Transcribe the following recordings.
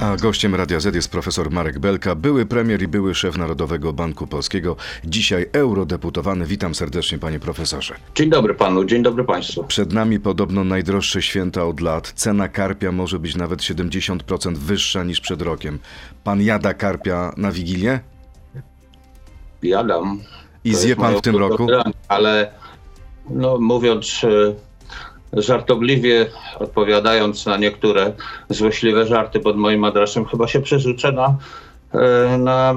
A gościem Radia Z jest profesor Marek Belka, były premier i były szef Narodowego Banku Polskiego, dzisiaj eurodeputowany. Witam serdecznie, panie profesorze. Dzień dobry panu, dzień dobry państwu. Przed nami podobno najdroższe święta od lat. Cena karpia może być nawet 70% wyższa niż przed rokiem. Pan jada karpia na Wigilię? Jadam. I zje pan w tym roku? danie, Ale no, mówiąc e, żartobliwie, odpowiadając na niektóre złośliwe żarty pod moim adresem, chyba się przerzucę na, e, na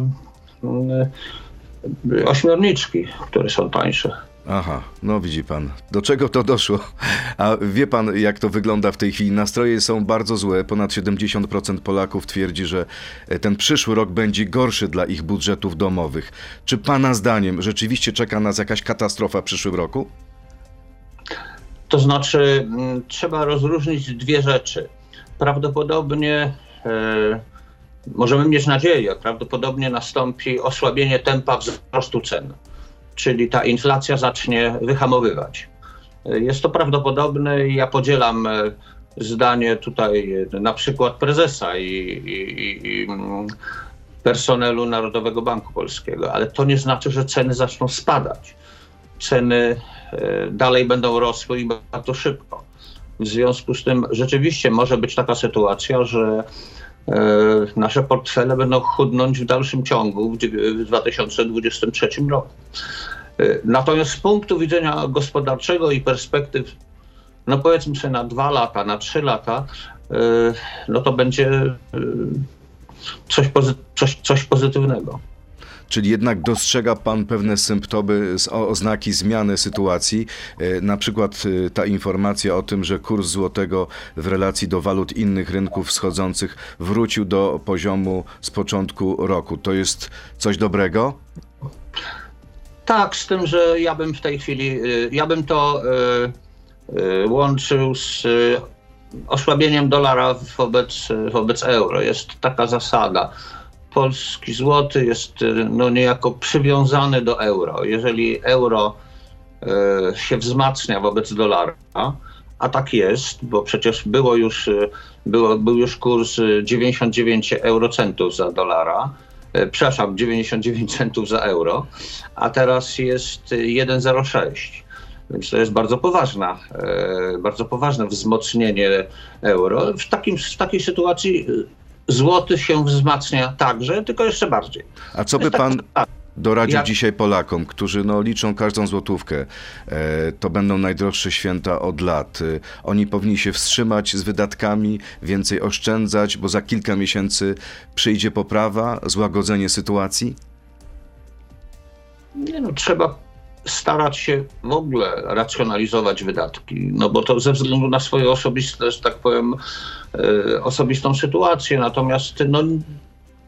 e, ośmiorniczki, które są tańsze. Aha, no widzi pan, do czego to doszło? A wie pan, jak to wygląda w tej chwili? Nastroje są bardzo złe. Ponad 70% Polaków twierdzi, że e, ten przyszły rok będzie gorszy dla ich budżetów domowych. Czy pana zdaniem rzeczywiście czeka nas jakaś katastrofa w przyszłym roku? To znaczy, mm, trzeba rozróżnić dwie rzeczy. Prawdopodobnie e, możemy mieć nadzieję, prawdopodobnie nastąpi osłabienie tempa wzrostu cen, czyli ta inflacja zacznie wyhamowywać. E, Jest to prawdopodobne i ja podzielam e, zdanie tutaj na przykład prezesa i, i, i, mm, personelu Narodowego Banku Polskiego, ale to nie znaczy, że ceny zaczną spadać. Ceny dalej będą rosły i bardzo szybko. W związku z tym rzeczywiście może być taka sytuacja, że e, nasze portfele będą chudnąć w dalszym ciągu w dziew- w 2023 roku. E, Natomiast z punktu widzenia gospodarczego i perspektyw, no powiedzmy sobie na dwa lata, na trzy lata, e, no to będzie e, coś, pozy- coś, coś pozytywnego. Czyli jednak dostrzega pan pewne symptomy, oznaki zmiany sytuacji, e, na przykład e, ta informacja o tym, że kurs złotego w relacji do walut innych rynków wschodzących wrócił do poziomu z początku roku. To jest coś dobrego? Tak, z tym, że ja bym w tej chwili, y, ja bym to łączył z osłabieniem dolara wobec, wobec euro. Jest taka zasada. Polski złoty jest y, no, niejako przywiązany do euro. Jeżeli euro y, się wzmacnia wobec dolara, a tak jest, bo przecież było już, y, było, był już kurs y, 99 eurocentów za dolara, przepraszam, 99 centów za euro, a teraz jest y, 1,06. Więc to jest bardzo poważna, bardzo poważne wzmocnienie euro. W, takim, w takiej sytuacji złoty się wzmacnia także, tylko jeszcze bardziej. A co by Jest pan tak- doradził dzisiaj Polakom, którzy no, liczą każdą złotówkę? E, to będą najdroższe święta od lat. E, oni powinni się wstrzymać z wydatkami, więcej oszczędzać, bo za kilka miesięcy przyjdzie poprawa, złagodzenie sytuacji? Nie no, trzeba starać się w ogóle racjonalizować wydatki, no bo to ze względu na swoje osobiste, że tak powiem, e, osobistą sytuację. Natomiast no,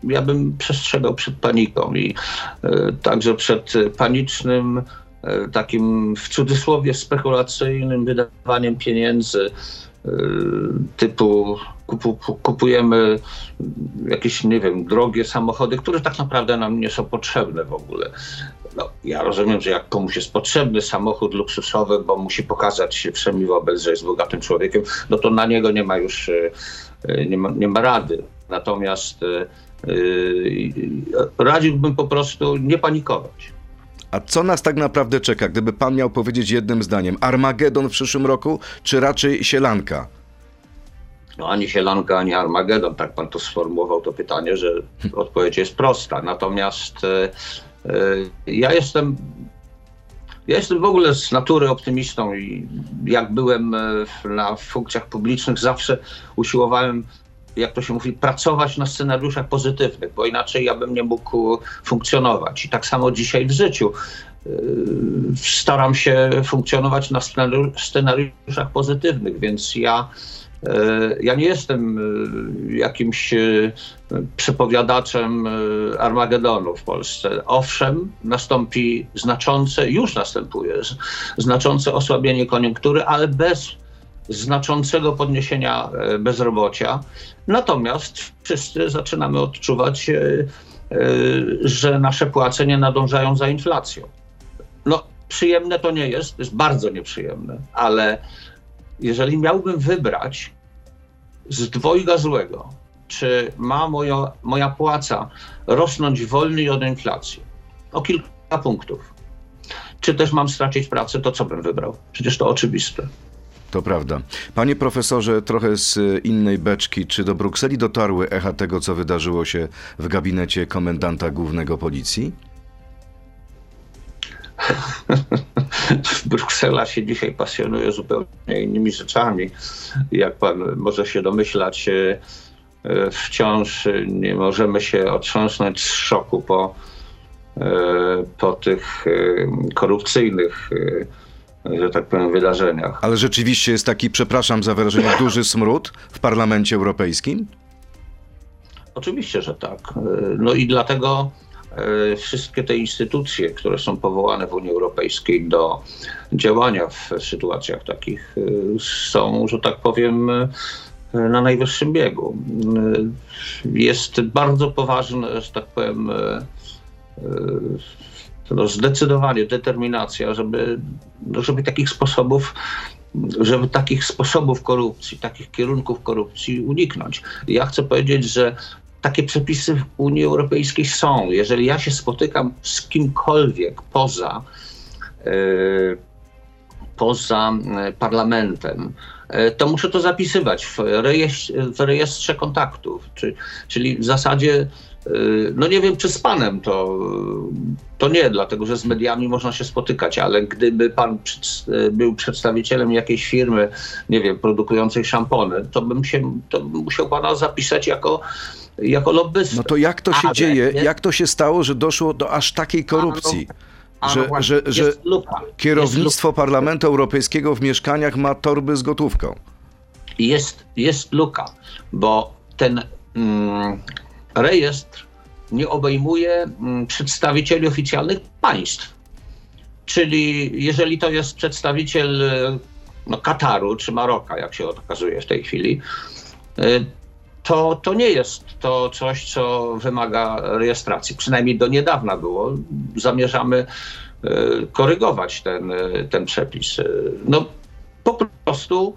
ja bym przestrzegał przed paniką i e, także przed panicznym, e, takim w cudzysłowie spekulacyjnym wydawaniem pieniędzy typu kupu, kupujemy jakieś, nie wiem, drogie samochody, które tak naprawdę nam nie są potrzebne w ogóle. No, ja rozumiem, że jak komuś jest potrzebny samochód luksusowy, bo musi pokazać się wszemi wobec, że jest bogatym człowiekiem, no to na niego nie ma już, e, nie ma, nie ma rady. Natomiast e, radziłbym po prostu nie panikować. A co nas tak naprawdę czeka, gdyby pan miał powiedzieć jednym zdaniem? Armagedon w przyszłym roku, czy raczej sielanka? No ani sielanka, ani Armagedon, tak pan to sformułował to pytanie, że odpowiedź jest prosta. Natomiast e, e, ja jestem ja jestem w ogóle z natury optymistą i jak byłem e, na funkcjach publicznych, zawsze usiłowałem, jak to się mówi, pracować na scenariuszach pozytywnych, bo inaczej ja bym nie mógł funkcjonować. I tak samo dzisiaj w życiu. Staram się funkcjonować na scenariu- scenariuszach pozytywnych, więc ja Ja nie jestem e, jakimś e, przepowiadaczem e, Armagedonu w Polsce. Owszem, nastąpi znaczące, już następuje znaczące osłabienie koniunktury, ale bez znaczącego podniesienia e, bezrobocia. Natomiast wszyscy zaczynamy odczuwać, e, e, że nasze płace nie nadążają za inflacją. No, przyjemne to nie jest, jest bardzo nieprzyjemne, ale jeżeli miałbym wybrać z dwojga złego, czy ma moja, moja płaca rosnąć wolniej od inflacji? O kilka punktów. Czy też mam stracić pracę, to co bym wybrał? Przecież to oczywiste. To prawda. Panie profesorze, trochę z innej beczki, czy do Brukseli dotarły echa tego, co wydarzyło się w gabinecie komendanta głównego policji? Bruksela się dzisiaj pasjonuje zupełnie innymi rzeczami. Jak pan może się domyślać, e, e, wciąż nie możemy się otrząsnąć z szoku po, e, po tych korupcyjnych, że tak powiem, wydarzeniach. Ale rzeczywiście jest taki, przepraszam za wyrażenie, duży smród w Parlamencie Europejskim? Oczywiście, że tak. No i dlatego E, wszystkie te instytucje, które są powołane w Unii Europejskiej do działania w sytuacjach takich, e, są, że tak powiem, e, na najwyższym biegu. Jest bardzo ważne, że tak powiem, no zdecydowanie determinacja, żeby, no żeby takich sposobów żeby takich sposobów korupcji, takich kierunków korupcji uniknąć. Ja chcę powiedzieć, że takie przepisy w Unii Europejskiej są. Jeżeli ja się spotykam z kimkolwiek poza, yy, poza e, parlamentem, yy, to muszę to zapisywać w, rejestrze, w rejestrze kontaktów. Czy, czyli w zasadzie, no nie wiem, czy z panem to, to nie, dlatego że z mediami można się spotykać, ale gdyby pan przed, był przedstawicielem jakiejś firmy, nie wiem, produkującej szampony, to bym się, to bym musiał pana zapisać jako jako lobbysta. No to jak to się Ale dzieje, jest... jak to się stało, że doszło do aż takiej korupcji? A no, że, że, że kierownictwo Parlamentu Europejskiego w mieszkaniach ma torby z gotówką. Jest, jest luka, bo ten mm, rejestr nie obejmuje mm, przedstawicieli oficjalnych państw. Czyli jeżeli to jest przedstawiciel no, Kataru czy Maroka, jak się okazuje w tej chwili, y, to, to nie jest to coś, co wymaga rejestracji. Przynajmniej do niedawna było. Zamierzamy e, korygować ten, e, ten przepis. E, no po prostu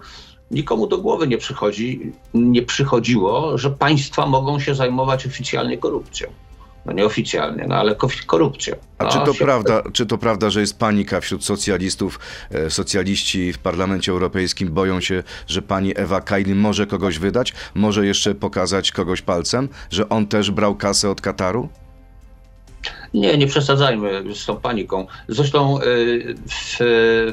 nikomu do głowy nie przychodzi, nie przychodziło, że państwa mogą się zajmować oficjalnie korupcją no nieoficjalnie, no ale korupcją. A czy, to się... prawda, czy to prawda, że jest panika wśród socjalistów? E, socjaliści w Parlamencie Europejskim boją się, że pani Ewa Kaili może kogoś wydać, może jeszcze pokazać kogoś palcem, że on też brał kasę od Kataru? Nie, nie przesadzajmy z tą paniką. Zresztą e, w,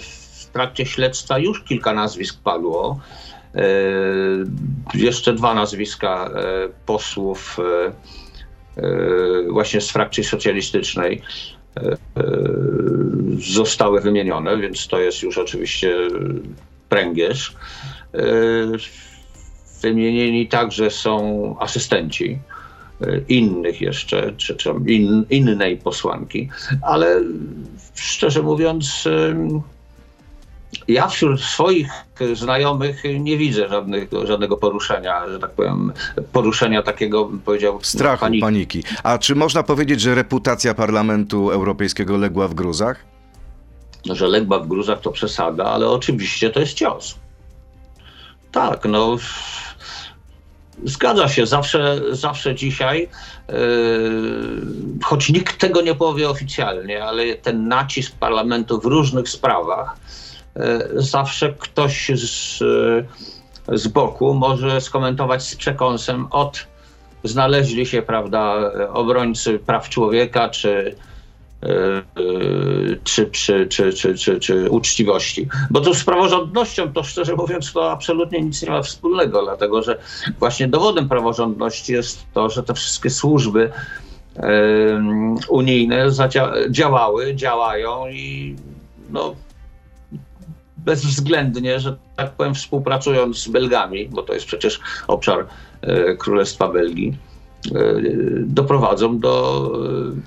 w trakcie śledztwa już kilka nazwisk padło. E, jeszcze dwa nazwiska posłów właśnie z frakcji socjalistycznej e, e, zostały wymienione, więc to jest już oczywiście pręgierz. Wymienieni także są asystenci innych jeszcze, czy, czy in, innej posłanki, ale szczerze mówiąc, ja wśród swoich znajomych nie widzę żadnych, żadnego poruszenia, że tak powiem, poruszenia takiego, bym powiedział, strachu, paniki. paniki. A czy można powiedzieć, że reputacja Parlamentu Europejskiego legła w gruzach? No, że legła w gruzach to przesada, ale oczywiście to jest cios. Tak, no. Zgadza się, zawsze, zawsze dzisiaj, yy, choć nikt tego nie powie oficjalnie, ale ten nacisk parlamentu w różnych sprawach zawsze ktoś z, e, z boku może skomentować z przekąsem od znaleźli się, prawda, obrońcy praw człowieka czy, e, czy, czy, czy, czy, czy, czy uczciwości. Bo to z praworządnością, to szczerze mówiąc, to absolutnie nic nie ma wspólnego, dlatego że właśnie dowodem praworządności jest to, że te wszystkie służby unijne działały, działają i no, bezwzględnie, że tak powiem, współpracując z Belgami, bo to jest przecież obszar e, Królestwa Belgii, e, doprowadzą do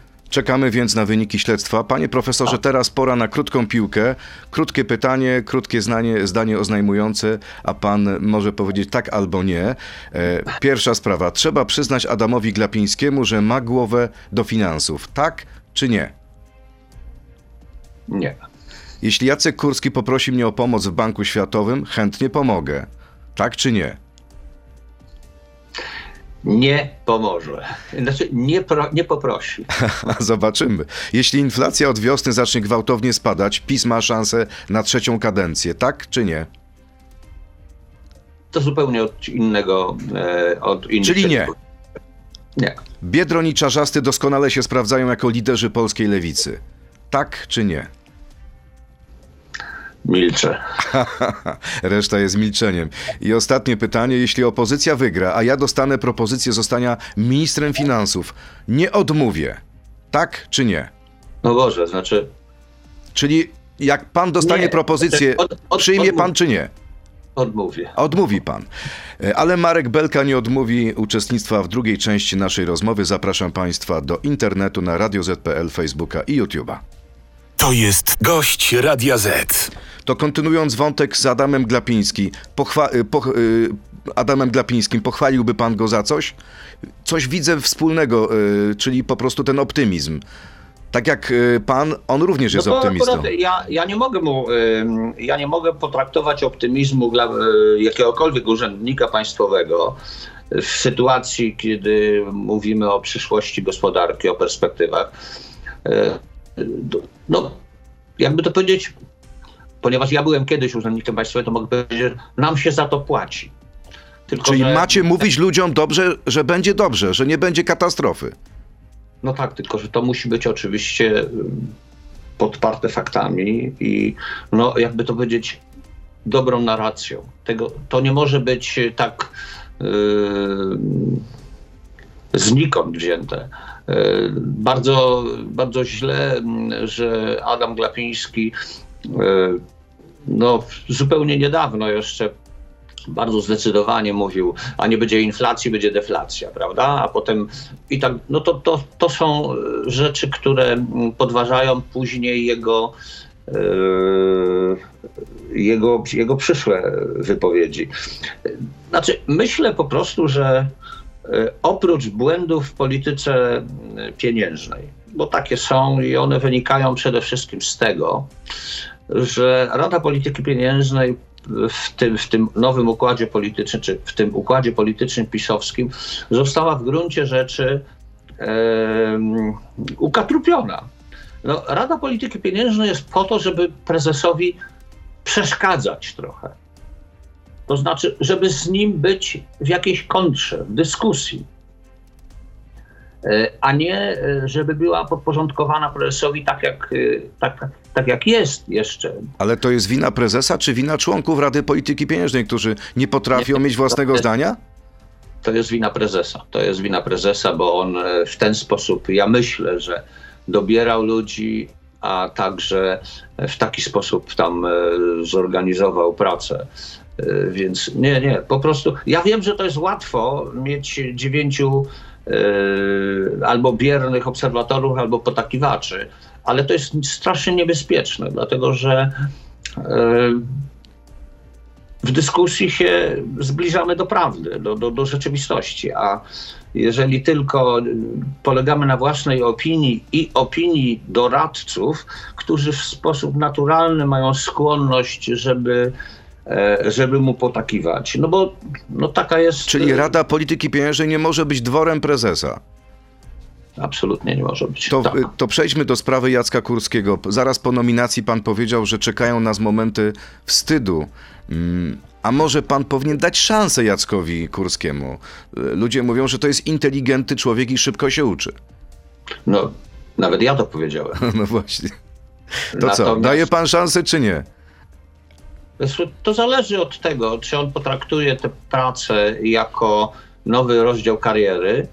e, Czekamy więc na wyniki śledztwa. Panie profesorze, teraz pora na krótką piłkę. Krótkie pytanie, krótkie zdanie, zdanie oznajmujące, a pan może powiedzieć tak albo nie. Pierwsza sprawa. Trzeba przyznać Adamowi Glapińskiemu, że ma głowę do finansów. Tak czy nie? Nie. Jeśli Jacek Kurski poprosi mnie o pomoc w Banku Światowym, chętnie pomogę. Tak czy nie? nie pomoże. Znaczy nie, pro, nie poprosi. Zobaczymy. Jeśli inflacja od wiosny zacznie gwałtownie spadać, PiS ma szansę na trzecią kadencję, tak czy nie? To zupełnie od innego, e, od innych Czyli nie. Nie. Biedroń i Czarzasty doskonale się sprawdzają jako liderzy polskiej lewicy. Tak czy nie? Milczę. Reszta jest milczeniem. I ostatnie pytanie. Jeśli opozycja wygra, a ja dostanę propozycję zostania ministrem finansów, nie odmówię. Tak czy nie? No Boże, znaczy Czyli jak pan dostanie Nie. propozycję, Od- od- przyjmie pan czy nie? odmówię. Odmówi pan. E, Ale Marek Belka nie odmówi uczestnictwa w drugiej części naszej rozmowy. Zapraszam państwa do internetu na Radio ZPL, Facebooka i YouTube'a. To jest gość Radia Z. To kontynuując wątek z Adamem Glapiński, pochwa- y, poch- y, Adamem Glapińskim, pochwaliłby pan go za coś? Coś widzę wspólnego, y, czyli po prostu ten optymizm. Tak jak pan, on również jest no optymistą. ja, ja nie mogę mu, ja nie mogę potraktować optymizmu dla jakiegokolwiek urzędnika państwowego w sytuacji, kiedy mówimy o przyszłości gospodarki, o perspektywach. Y, y, No, jakby to powiedzieć, ponieważ ja byłem kiedyś urzędnikiem państwowym, to mogę powiedzieć, że nam się za to płaci. Tylko, Czyli że- macie mówić ludziom dobrze, że będzie dobrze, że nie będzie katastrofy. No tak, tylko że to musi być oczywiście ym, podparte faktami i no jakby to powiedzieć dobrą narracją. Tego, to nie może być y, tak yy, znikąd wzięte. Yy, bardzo, bardzo źle, że Adam Glapiński yy, no, zupełnie niedawno jeszcze bardzo zdecydowanie mówił, a nie będzie inflacji, będzie deflacja, prawda? A potem i tak, no to, to, to są e, rzeczy, które podważają później jego, e, jego, jego przyszłe wypowiedzi. Znaczy, myślę po prostu, że e, oprócz błędów w polityce mm, pieniężnej, bo takie są i one wynikają przede wszystkim z tego, że Rada Polityki Pieniężnej w tym, w tym nowym układzie politycznym, czy w tym układzie politycznym pisowskim została w gruncie rzeczy em, ukatrupiona. No, Rada Polityki Pieniężnej jest po to, żeby prezesowi przeszkadzać trochę. To znaczy, żeby z nim być w jakiejś kontrze, w dyskusji. E, A nie, e, żeby była podporządkowana prezesowi tak jak, e, tak, tak jak jest jeszcze. Ale to jest wina prezesa, czy wina członków Rady Polityki Pieniężnej, którzy nie potrafią Nie, mieć własnego to jest- zdania? To jest wina prezesa. To jest wina prezesa, bo on w ten sposób, ja myślę, że dobierał ludzi, a także w taki sposób tam zorganizował pracę. E, Więc nie, nie, po prostu. Ja wiem, że to jest łatwo mieć dziewięciu e, albo biernych obserwatorów, albo potakiwaczy, ale to jest strasznie niebezpieczne, dlatego że e, w dyskusji się zbliżamy do prawdy, do, do, do rzeczywistości, a jeżeli tylko y, polegamy na własnej opinii i opinii doradców, którzy w sposób naturalny mają skłonność, żeby, żeby mu potakiwać. No bo no taka jest. Czyli y, Rada Polityki Pieniężnej nie może być dworem prezesa. Absolutnie nie może być. To, tak. to przejdźmy do sprawy Jacka Kurskiego. Zaraz po nominacji pan powiedział, że czekają nas momenty wstydu. Mm, A może pan powinien dać szansę Jackowi Kurskiemu? Y, Ludzie mówią, że to jest inteligentny człowiek i szybko się uczy. No, nawet ja to powiedziałem. No właśnie. To co, Natomiast- daje pan szansę czy nie? To zależy od tego, czy on potraktuje tę pracę jako nowy rozdział kariery,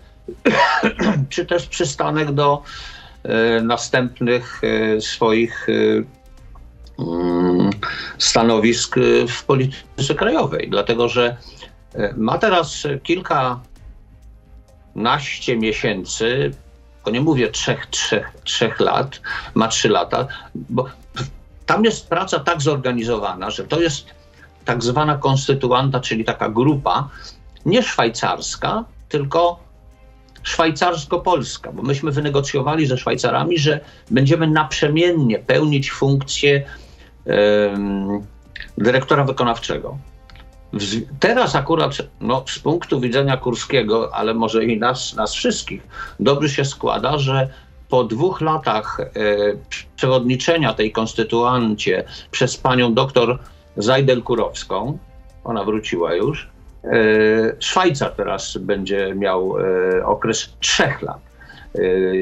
czy też przystanek do e, następnych e, swoich e, mm, stanowisk w polityce krajowej. Dlatego, że ma teraz kilkanaście miesięcy, bo nie mówię trzech, trzech, trzech lat, ma trzy lata, bo tam jest praca tak zorganizowana, że to jest tak zwana konstytuanta, czyli taka grupa nie szwajcarska, tylko szwajcarsko-polska, bo myśmy wynegocjowali ze Szwajcarami, że będziemy naprzemiennie pełnić funkcję em, dyrektora wykonawczego. teraz akurat no, z punktu widzenia Kurskiego, ale może i nas, nas wszystkich, dobrze się składa, że po dwóch latach e, przewodniczenia tej konstytuancie przez panią doktor Zajdel-Kurowską, ona wróciła już, e, Szwajcar teraz będzie miał e, okres trzech lat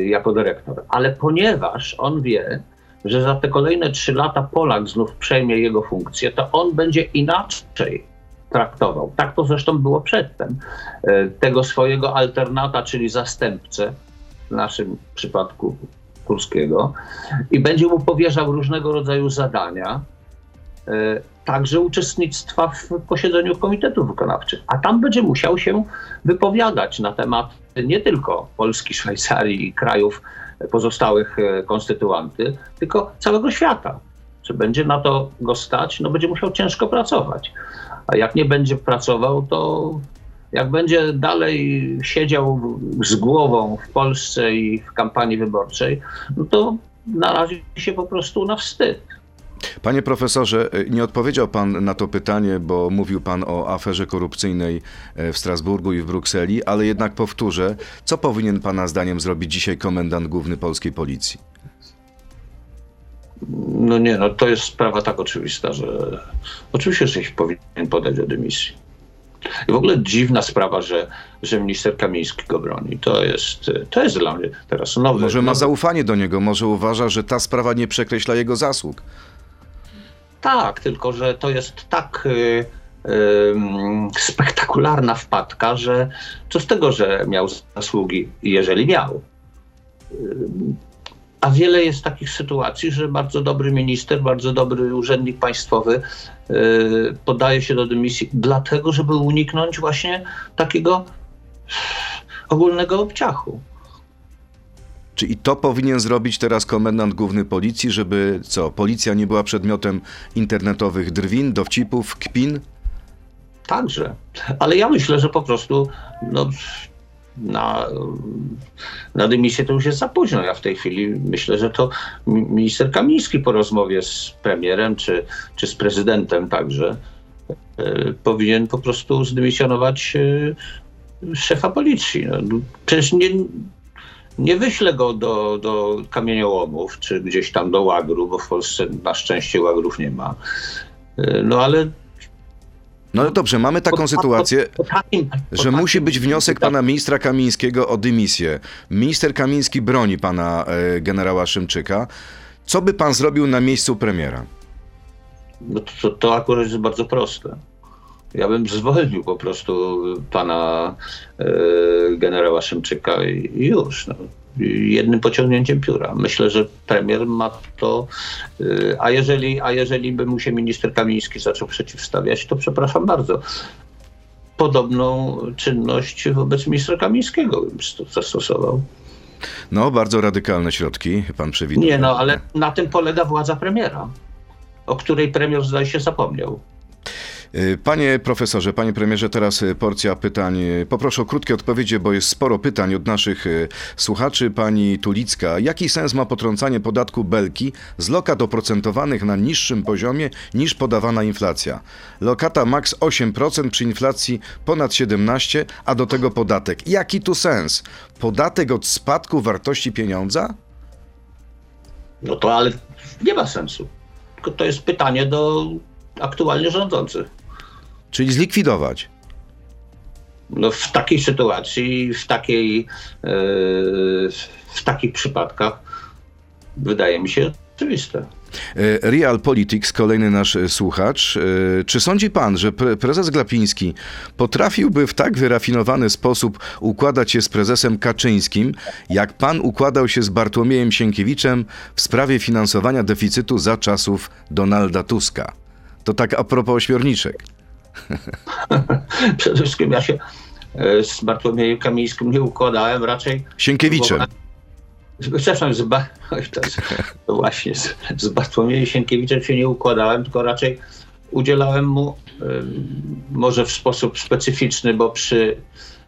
jako dyrektor. Ale ponieważ on wie, że za te kolejne trzy lata Polak znów przejmie jego funkcję, to on będzie inaczej traktował. Tak to zresztą było przedtem. Tego swojego alternata, czyli zastępcę, naszym przypadku Kurskiego, i będzie mu powierzał różnego rodzaju zadania, e, także uczestnictwa w posiedzeniu komitetów wykonawczych. A tam będzie musiał się wypowiadać na temat nie tylko Polski, Szwajcarii i krajów pozostałych e, konstytuanty, tylko całego świata. Czy będzie na to go stać? No będzie musiał ciężko pracować. A jak nie będzie pracował, to jak będzie dalej siedział z głową w Polsce i w kampanii wyborczej, no to narazi się po prostu na wstyd. Panie profesorze, nie odpowiedział pan na to pytanie, bo mówił pan o aferze korupcyjnej e, w Strasburgu i w Brukseli, ale jednak powtórzę, co powinien pana zdaniem zrobić dzisiaj komendant główny polskiej policji? No nie, no to jest sprawa tak oczywista, że oczywiście, że się powinien podać do dymisji. I w ogóle dziwna sprawa, że, że minister Kamiński go broni. To jest, to jest dla mnie teraz nowy. Może ma zaufanie do niego, może uważa, że ta sprawa nie przekreśla jego zasług. Tak, tylko że to jest tak y, y, spektakularna wpadka, że co z tego, że miał zasługi, jeżeli miał. Y, A wiele jest takich sytuacji, że bardzo dobry minister, bardzo dobry urzędnik państwowy y, podaje się do dymisji, dlatego, żeby uniknąć właśnie takiego ogólnego obciachu. Czy i to powinien zrobić teraz komendant główny policji, żeby co, policja nie była przedmiotem internetowych drwin, dowcipów, kpin? Także. Ale ja myślę, że po prostu no, na, na dymisję to już jest za późno. Ja w tej chwili myślę, że to mi- minister Kamiński po rozmowie z premierem czy, czy z prezydentem także e, powinien po prostu zdymisjonować e, szefa policji. No, przecież nie, nie wyślę go do, do kamieniołomów czy gdzieś tam do łagru, bo w Polsce na szczęście łagrów nie ma. E, No ale No dobrze, mamy taką sytuację, po że musi być wniosek pana ministra Kamińskiego o dymisję. Minister Kamiński broni pana e, generała Szymczyka. Co by pan zrobił na miejscu premiera? No to, to, akurat jest bardzo proste. Ja bym zwolnił po prostu pana e, generała Szymczyka i już. No. Jednym pociągnięciem pióra. Myślę, że premier ma to. e, a, jeżeli, a jeżeli by mu się minister Kamiński zaczął przeciwstawiać, to przepraszam bardzo. Podobną czynność wobec ministra Kamińskiego bym sto- zastosował. No, bardzo radykalne środki pan przewiduje. Nie, no ale na tym polega władza premiera, o której premier zdaje się zapomniał. Y, Panie profesorze, panie premierze, teraz y, porcja pytań. Y, Poproszę o krótkie odpowiedzi, bo jest sporo pytań od naszych słuchaczy. Pani Tulicka, jaki sens ma potrącanie podatku Belki z lokat oprocentowanych na niższym poziomie niż podawana inflacja? Lokata maks 8% przy inflacji ponad 17%, a do tego podatek. Jaki tu sens? Podatek od spadku wartości pieniądza? No to ale nie ma sensu. To jest pytanie do aktualnie rządzących. Czyli zlikwidować. No w takiej sytuacji, w takiej, e, w takich przypadkach wydaje mi się oczywiste. E, Real Politics, kolejny nasz e, słuchacz. Czy sądzi pan, że pre- prezes Glapiński potrafiłby w tak wyrafinowany sposób układać się z prezesem Kaczyńskim, jak pan układał się z Bartłomiejem Sienkiewiczem w sprawie finansowania deficytu za czasów Donalda Tuska? To tak a propos ośmiorniczek. Przede wszystkim ja się e, z Bartłomiejem Kamińskim nie układałem, raczej Sienkiewicem. Przepraszam, z ba... Oj, to, jest- to właśnie z, z Bartłomiejem Sienkiewiczem się nie układałem, tylko raczej udzielałem mu em, może w sposób specyficzny, bo przy,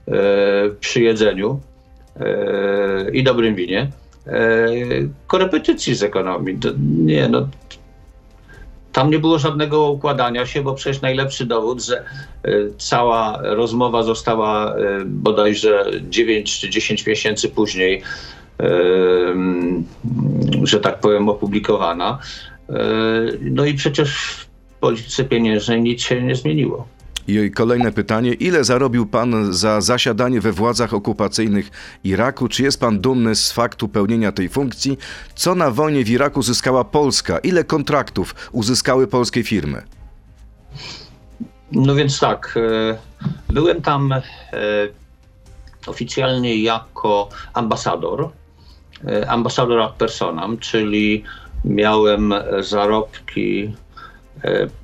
e, przy jedzeniu e, i dobrym winie e, korepetycji z ekonomii. To, nie, no, tam nie było żadnego układania się, bo przecież najlepszy dowód, że y, cała rozmowa została y, bodajże 9 czy 10 miesięcy później, mm, że tak powiem, opublikowana. No i przecież w polityce pieniężnej nic się nie zmieniło. I kolejne pytanie. Ile zarobił pan za zasiadanie we władzach okupacyjnych Iraku? Czy jest pan dumny z faktu pełnienia tej funkcji? Co na wojnie w Iraku zyskała Polska? Ile kontraktów uzyskały polskie firmy? No więc tak, e, byłem tam e, oficjalnie jako ambasador, e, ambasador ad personam, czyli miałem zarobki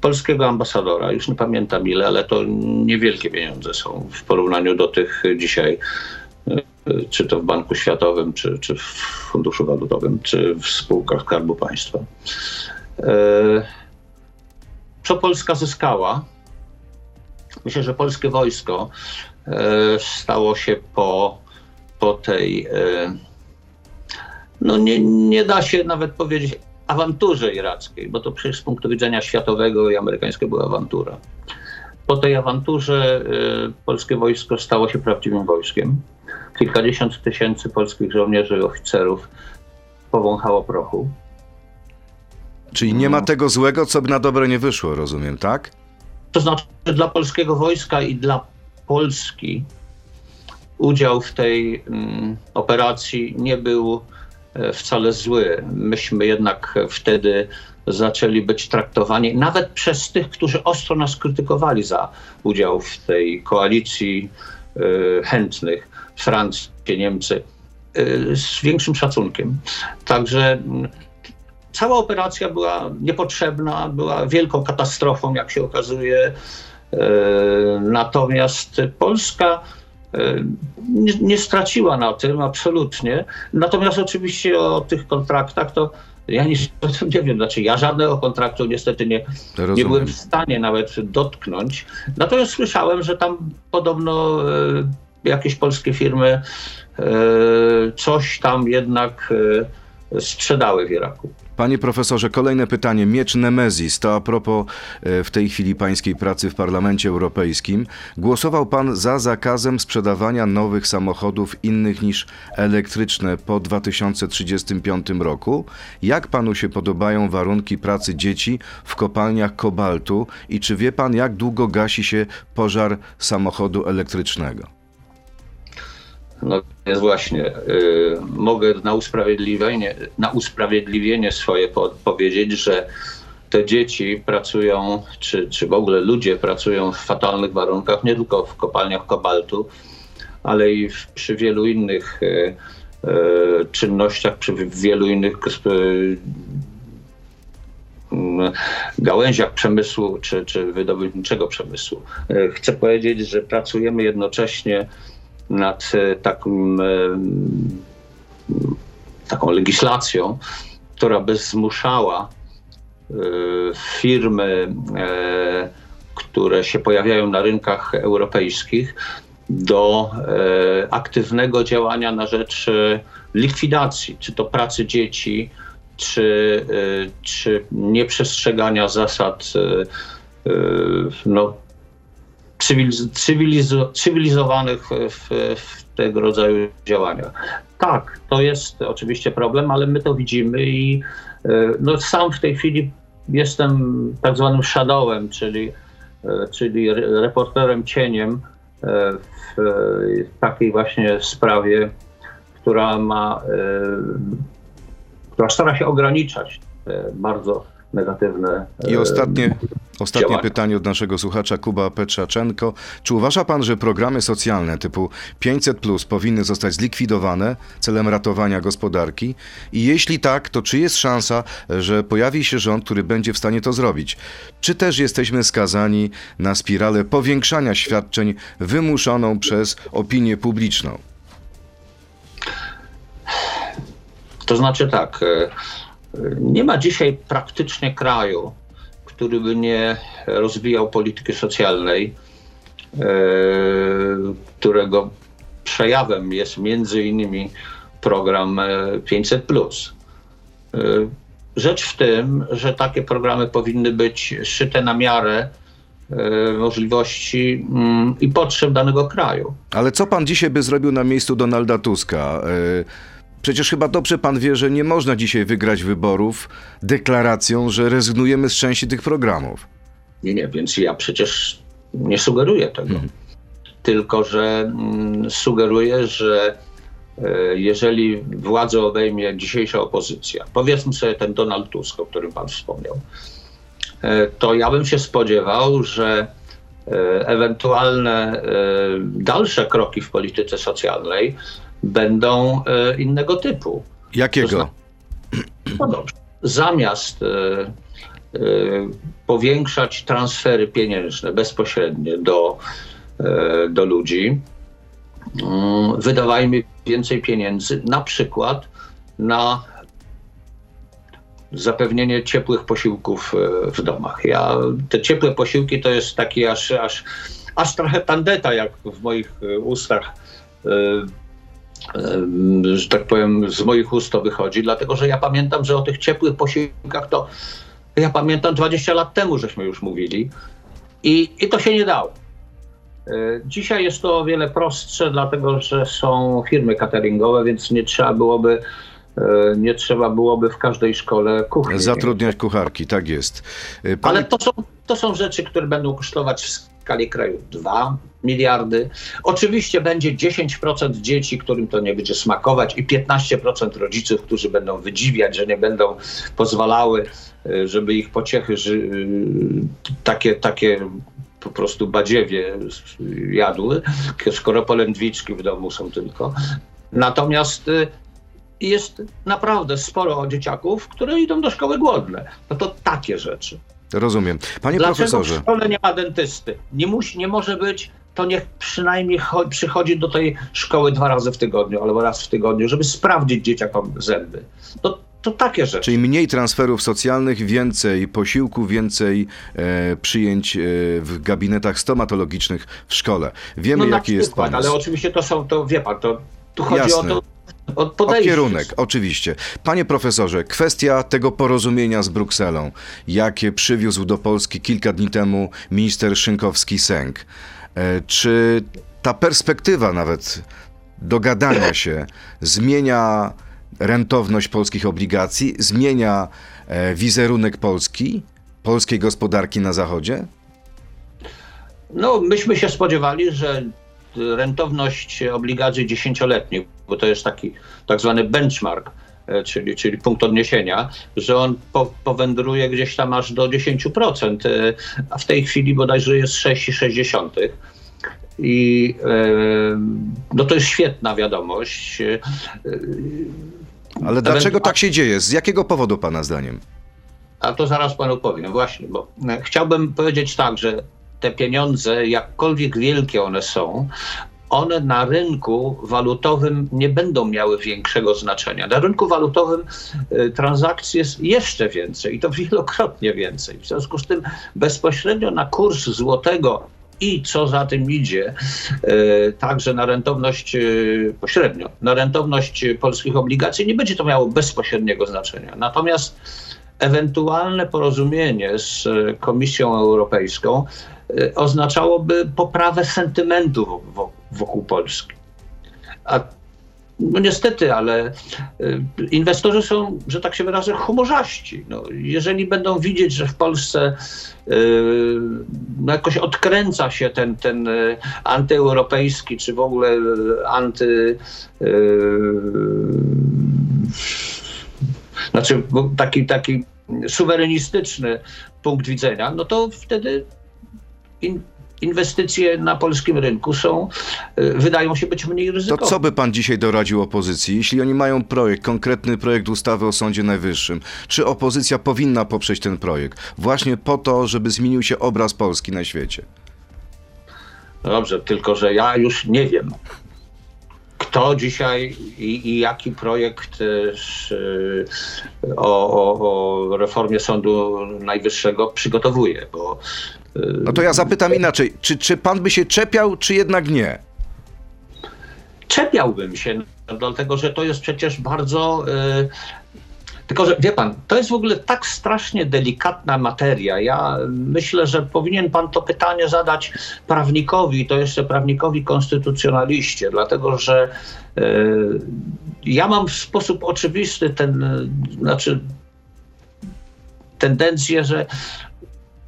polskiego ambasadora, już nie pamiętam ile, ale to niewielkie pieniądze są w porównaniu do tych dzisiaj, e, czy to w Banku Światowym, czy, czy w Funduszu Walutowym, czy w spółkach Skarbu Państwa. E, Co Polska zyskała? Myślę, że polskie wojsko e, stało się po, po tej, e, no nie, nie da się nawet powiedzieć awanturze irackiej, bo to przecież z punktu widzenia światowego i amerykańskiego była awantura. Po tej awanturze e, polskie wojsko stało się prawdziwym wojskiem. Kilkadziesiąt tysięcy polskich żołnierzy i oficerów powąchało prochu. Czyli nie ma tego złego, co by na dobre nie wyszło, rozumiem, tak? To znaczy, że dla polskiego wojska i dla Polski udział w tej mm, operacji nie był wcale zły. Myśmy jednak wtedy zaczęli być traktowani, nawet przez tych, którzy ostro nas krytykowali za udział w tej koalicji e, chętnych, Francja, Niemcy, e, z większym szacunkiem. Także mm, cała operacja była niepotrzebna, była wielką katastrofą, jak się okazuje. E, Natomiast Polska e, nie, nie straciła na tym absolutnie. Natomiast oczywiście o tych kontraktach to ja nic nie wiem. Znaczy, ja żadnego kontraktu niestety nie, nie byłem w stanie nawet dotknąć. Natomiast słyszałem, że tam podobno e, jakieś polskie firmy e, coś tam jednak e, sprzedały w Iraku. Panie profesorze, kolejne pytanie. Miecz Nemezis to a propos e, w tej chwili pańskiej pracy w Parlamencie Europejskim. Głosował pan za zakazem sprzedawania nowych samochodów innych niż elektryczne po 2035 roku. Jak panu się podobają warunki pracy dzieci w kopalniach kobaltu i czy wie pan, jak długo gasi się pożar samochodu elektrycznego? No jest właśnie, y, mogę na usprawiedliwienie, na usprawiedliwienie swoje po, powiedzieć, że te dzieci pracują, czy, czy w ogóle ludzie pracują w fatalnych warunkach, nie tylko w kopalniach kobaltu, ale i w, przy wielu innych y, y, czynnościach, przy wielu innych y, mm, gałęziach przemysłu czy, czy wydobywniczego przemysłu. Y, Chcę powiedzieć, że pracujemy jednocześnie nad e, takim, e, taką legislacją, która by zmuszała e, firmy, które się pojawiają na rynkach europejskich, do aktywnego działania na rzecz likwidacji, czy to pracy dzieci, czy, czy nieprzestrzegania zasad no, cywiliz- cywilizo- cywilizowanych w, w tego rodzaju działaniach. Tak, to jest oczywiście problem, ale my to widzimy i e, no, sam w tej chwili jestem tak zwanym shadowem, czyli, e, czyli re- reporterem cieniem e, w e, takiej właśnie sprawie, która ma, e, która stara się ograniczać bardzo negatywne I e, ostatnie, ostatnie działania. pytanie od naszego słuchacza Kuba Petrzaczenko. Czy uważa pan, że programy socjalne typu 500 plus powinny zostać zlikwidowane celem ratowania gospodarki? I jeśli tak, to czy jest szansa, że pojawi się rząd, który będzie w stanie to zrobić? Czy też jesteśmy skazani na spiralę powiększania świadczeń wymuszoną przez opinię publiczną? To znaczy tak, e, nie ma dzisiaj praktycznie kraju, który by nie rozwijał polityki socjalnej, e, którego przejawem jest między innymi program e, 500. rzecz w tym, że takie programy powinny być szyte na miarę e, możliwości mm, i potrzeb danego kraju. Ale co pan dzisiaj by zrobił na miejscu Donalda Tuska? Przecież chyba dobrze pan wie, że nie można dzisiaj wygrać wyborów deklaracją, że rezygnujemy z części tych programów. Nie, nie, więc ja przecież nie sugeruję tego. Tylko, że mm, sugeruję, że e, jeżeli władzę obejmie dzisiejsza opozycja, powiedzmy sobie ten Donald Tusk, o którym pan wspomniał, e, to ja bym się spodziewał, że e, ewentualne dalsze kroki w polityce socjalnej będą e, innego typu. Jakiego? No dobrze. Zamiast e, e, powiększać transfery pieniężne bezpośrednie do, do ludzi, mm, wydawajmy więcej pieniędzy na przykład na zapewnienie ciepłych posiłków w domach. Ja, te ciepłe posiłki to jest taki aż, aż, aż trochę tandeta, jak w moich ustach że tak powiem, z moich ust to wychodzi, dlatego że ja pamiętam, że o tych ciepłych posiłkach to ja pamiętam 20 lat temu, żeśmy już mówili i, i to się nie dało. E, Dzisiaj jest to o wiele prostsze, dlatego że są firmy cateringowe, więc nie trzeba byłoby e, nie trzeba byłoby w każdej szkole kuchni. Zatrudniać kucharki, tak jest. E, Pan... Ale to są, to są rzeczy, które będą kosztować skali kraju 2 miliardy. Oczywiście będzie 10% dzieci, którym to nie będzie smakować i 15% rodziców, którzy będą wydziwiać, że nie będą pozwalały, y, żeby ich pociechy y, takie, takie po prostu badziewie jadły, skoro polędwiczki w domu są tylko. Natomiast y, jest naprawdę sporo dzieciaków, które idą do szkoły głodne. No to takie rzeczy. Rozumiem. Panie Dlaczego profesorze, w szkole nie ma dentysty? Nie, musi, nie może być, to niech przynajmniej cho- przychodzi do tej szkoły dwa razy w tygodniu albo raz w tygodniu, żeby sprawdzić dzieciakom zęby. To, to takie rzeczy. czyli mniej transferów socjalnych, więcej posiłku, więcej e, przyjęć e, w gabinetach stomatologicznych w szkole. Wiemy, No jaki jest przykład, pomysł. Ale oczywiście to są, to wie pan, to tu chodzi Jasne. o to, o O podejście. kierunek, oczywiście. Panie profesorze, kwestia tego porozumienia z Brukselą, jakie przywiózł do Polski kilka dni temu minister Szynkowski-Sęk. E, Czy ta perspektywa nawet dogadania się zmienia rentowność polskich obligacji, zmienia e, wizerunek Polski, polskiej gospodarki na Zachodzie? No, myśmy się spodziewali, że rentowność obligacji dziesięcioletnich, bo to jest taki tak zwany benchmark, e, czyli, czyli punkt odniesienia, że on po, powędruje gdzieś tam aż do 10%, e, a w tej chwili bodajże jest 6,6. I e, no to jest świetna wiadomość. Ale dlaczego tak się dzieje? Z jakiego powodu, Pana zdaniem? A to zaraz panu powiem, właśnie, bo chciałbym powiedzieć tak, że te pieniądze, jakkolwiek wielkie one są, one na rynku walutowym nie będą miały większego znaczenia. Na rynku walutowym e, transakcji jest jeszcze więcej i to wielokrotnie więcej. W związku z tym bezpośrednio na kurs złotego i co za tym idzie, e, także na rentowność e, pośrednio, na rentowność polskich obligacji nie będzie to miało bezpośredniego znaczenia. Natomiast ewentualne porozumienie z Komisją Europejską oznaczałoby poprawę sentymentu wo- wo- wokół Polski. A no niestety, ale e, inwestorzy są, że tak się wyrażę, humorzaści. No, jeżeli będą widzieć, że w Polsce no jakoś odkręca się ten, ten e, antyeuropejski, czy w ogóle e, anty. e, znaczy taki, taki suwerenistyczny punkt widzenia, no to wtedy in, inwestycje na polskim rynku są, y, wydają się być mniej To ryzykowne. co by pan dzisiaj doradził opozycji? Jeśli oni mają projekt, konkretny projekt ustawy o Sądzie Najwyższym, czy opozycja powinna poprzeć ten projekt? Właśnie po to, żeby zmienił się obraz Polski na świecie. No Dobrze, tylko że ja już nie wiem, kto dzisiaj i, i jaki projekt y, y, o, o, o reformie Sądu Najwyższego przygotowuje, bo No to ja zapytam inaczej. Czy, czy pan by się czepiał, czy jednak nie? czepiałbym się, no, dlatego że to jest przecież bardzo. y, Tylko, że wie pan, to jest w ogóle tak strasznie delikatna materia. Ja myślę, że powinien pan to pytanie zadać prawnikowi, to jeszcze prawnikowi konstytucjonaliście, dlatego że e, ja mam w sposób oczywisty ten, e, znaczy tendencję, że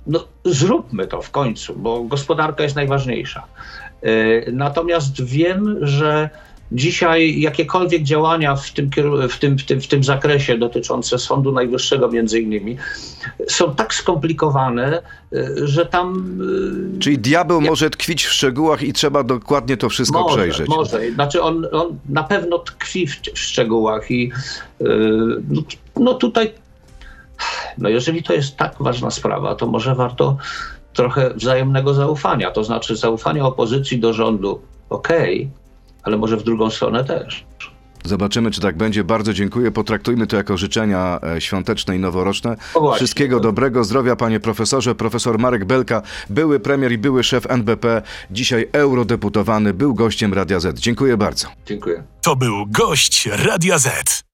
no, zróbmy to w końcu, bo gospodarka jest najważniejsza. E, Natomiast wiem, że dzisiaj jakiekolwiek działania w tym, w tym, w tym, w tym zakresie dotyczące Sądu Najwyższego między innymi są tak skomplikowane, e, że tam e, Czyli diabeł może tkwić w szczegółach i trzeba dokładnie to wszystko może, przejrzeć. Może. Znaczy on, on na pewno tkwi w, w szczegółach i yy, no, no tutaj, no jeżeli to jest tak ważna sprawa, to może warto trochę wzajemnego zaufania, to znaczy zaufania opozycji do rządu, okej, ale może w drugą stronę też. Zobaczymy, czy tak będzie. Bardzo dziękuję. Potraktujmy to jako życzenia e, świąteczne i noworoczne. O właśnie. Wszystkiego dobrego, zdrowia, panie profesorze. Profesor Marek Belka, były premier i były szef NBP, dzisiaj eurodeputowany, był gościem Radia Z. Dziękuję bardzo. Dziękuję. To był gość Radia Z.